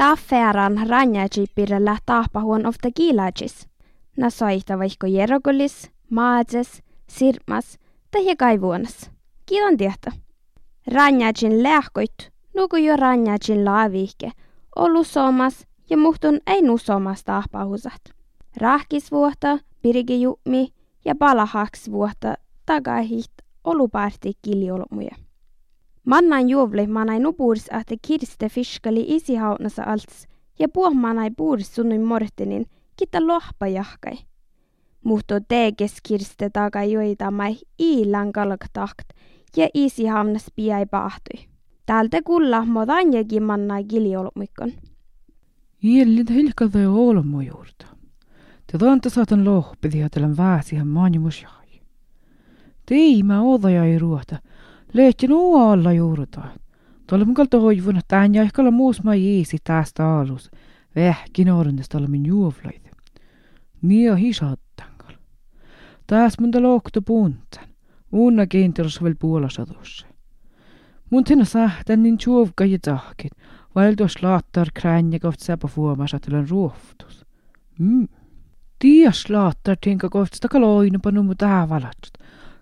Tafferan ranjajipirellä tahpahuon ofta kiilajis. Na soita vaikka jerogolis, maadses, sirmas tai kaivuonas. Kiilan tietä. Ranjajin lähkoit, nuku jo ranjajin laavihke, ollut somas ja muhtun ei nusomas tahpahusat. Rahkisvuotta, pirigijummi ja palahaksvuotta takahit oluparti. Mannain juovli manai nupuurs ahte kirste fiskali isihaunasa alts ja puohmanai puurs sunnuin mortinin kita lohpa jahkai. Muhto teekes kirste taga joitamai iilan kalktakt ja isihaunnas piai pahtui. Täältä kulla modanjakin mannai kiljoulumikon. Iellin hilkadai olmu juurta. Te tanta saatan lohpidi ja vääsihän maanimus jahai. Teima odaja ei ruota. Lehtin alla juurta. Tuolla mun kalta hoivun, että hän ja ehkä muus ma jiisi tästä alus. Vähkin orendesta olla min juovlaid. Niin hisattangal. Taas mun täällä okto puntan. Unna keintelos vielä puolassa tuossa. Mun tänä sähtän niin juovka ja tahkin. Vail tuossa laattar kränjä kohta säpä fuomassa tällä ruoftus. Mm. Tias laattar tinka kohta sitä kaloina numu tähän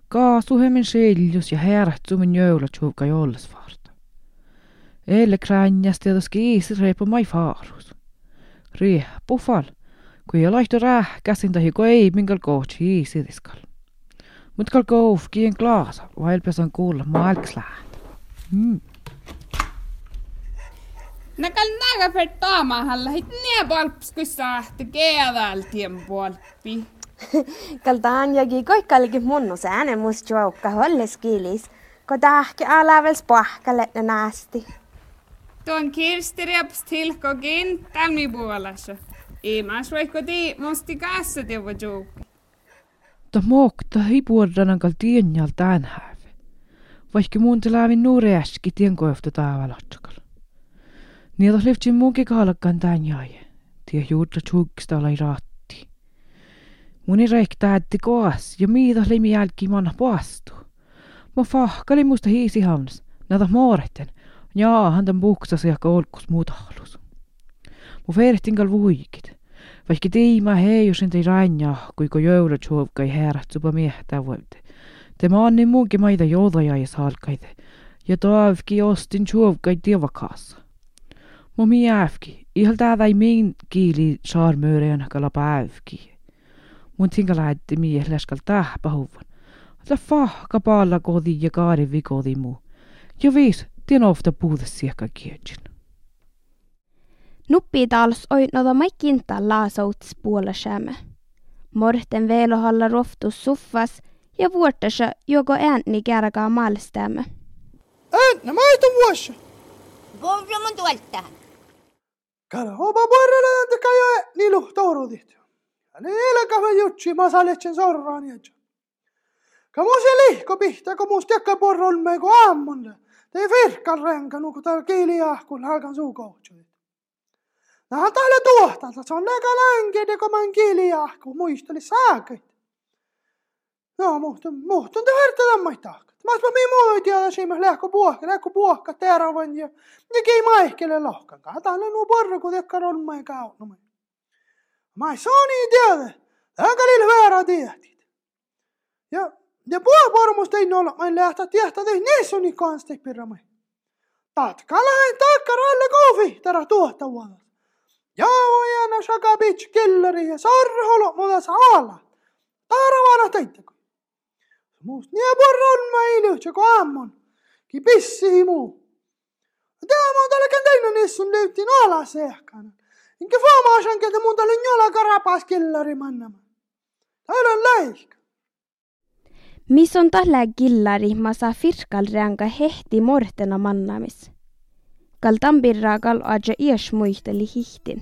ka suhemin seiljus ja herähtsumin joulatuuka jollasvarta. Elle kränjas teadas kiisi reipu mai faarus. Riehpu fal, kui ei laihtu rähkäsin tahi kui ei mingal koht hiisidiskal. Mut kal kouf kien klaasa, vailpes on kuulla maalks läht. Mm. Nakal nägä per taamahan lähit nie palps, kun saahti keväältien puolppi. غلطان يجي كوي كالجي منوس أنا مستوى كهول سكيليس كداحكي على بالسبوح كالتنا ناستي Tuon kirsterjaps tilkokin tämmi puolessa. Imas vaikka ti musti kassa teuvo juukki. Ta muokta ei puolranan kal tienjal tänhäv. Vaikka muun telävin nuure äski tienkoefta taavalatsakal. Niitä leftin muunkin kaalakkaan tän jäi. Tie juurta tjukkista olai raat Mun ei reiktäätti koas ja miitos limi jälki manna puastu. Mo fahkali musta hiisi hamnas, nada mooretten, jaa hantan puksas ja koolkus muutahlus. Mu veertin kal vuikit, vaikki tiima heiusin tei ranja, kui ko jõula tšuvka ei häärat suba miehtä võivde. Tema on nii muugi maida joodaja ja saalkaide, ja toavki ostin tšuvka ei tiivakaasa. Mu miävki, ihal täädä ei mein kiili saarmööre on päivki. Mun tingalaitti mie läskal tahpahuvan. La fahka paalla kodi ja kaari vikodi muu. Ja viis, tien ofta puhuta siekka kietsin. Nuppi taals oitnoda mai kinta laasouts puolesäämme. Morten veelohalla roftus suffas ja vuortasa joko äänni kärkaa maalstämme. Äänä maito vuossa. Kovra mun tuolta. Kala hoba porrella tante kaja nilu tourudit. Niillä kävi jutsi, mä saletsen sorraan ja Kamu se lihko pihta, kun musta jakka porron me kun aamulle. Te firkan renka, nuku täällä kiiliahkun halkan suukohtsu. Nää täällä tuohtaa, se on neka kun mä kiiliahku, muisteli saakit. No, muhtun, muhtun te härtä tammaitahkat. Mä oon mii muu tiedä siinä lähkö puohka, lähkö puohka terävän ja ja kei maihkele lohkan. Täällä nuu porro, kun tekka on mä kaunumai. ma ei saa nii teada, aga neil väärad tehti. ja, ja puhab armus tein olla, ma ei lähtä tehtä tein, neis on ikka ansteek pirramai. Tatka lähen takkaralle kohvi, tara tuota vuonna. Jao jääna saka pitch kelleri ja sarholo muda saala. Tarvana teittäkö. Muust nii porron ma ei lühtse kui ammon. Ki pissi muu. Tämä on tälläkin teinyt, niin sun löytiin alas ehkana. Infama așa încât muntă lângiola carapaz que la remannama. Älä läisk. Mis on tälle killarihmasa firkalreanga hehti mortena mannamis? Kal tampirraakal aja ies muisteli hihtin.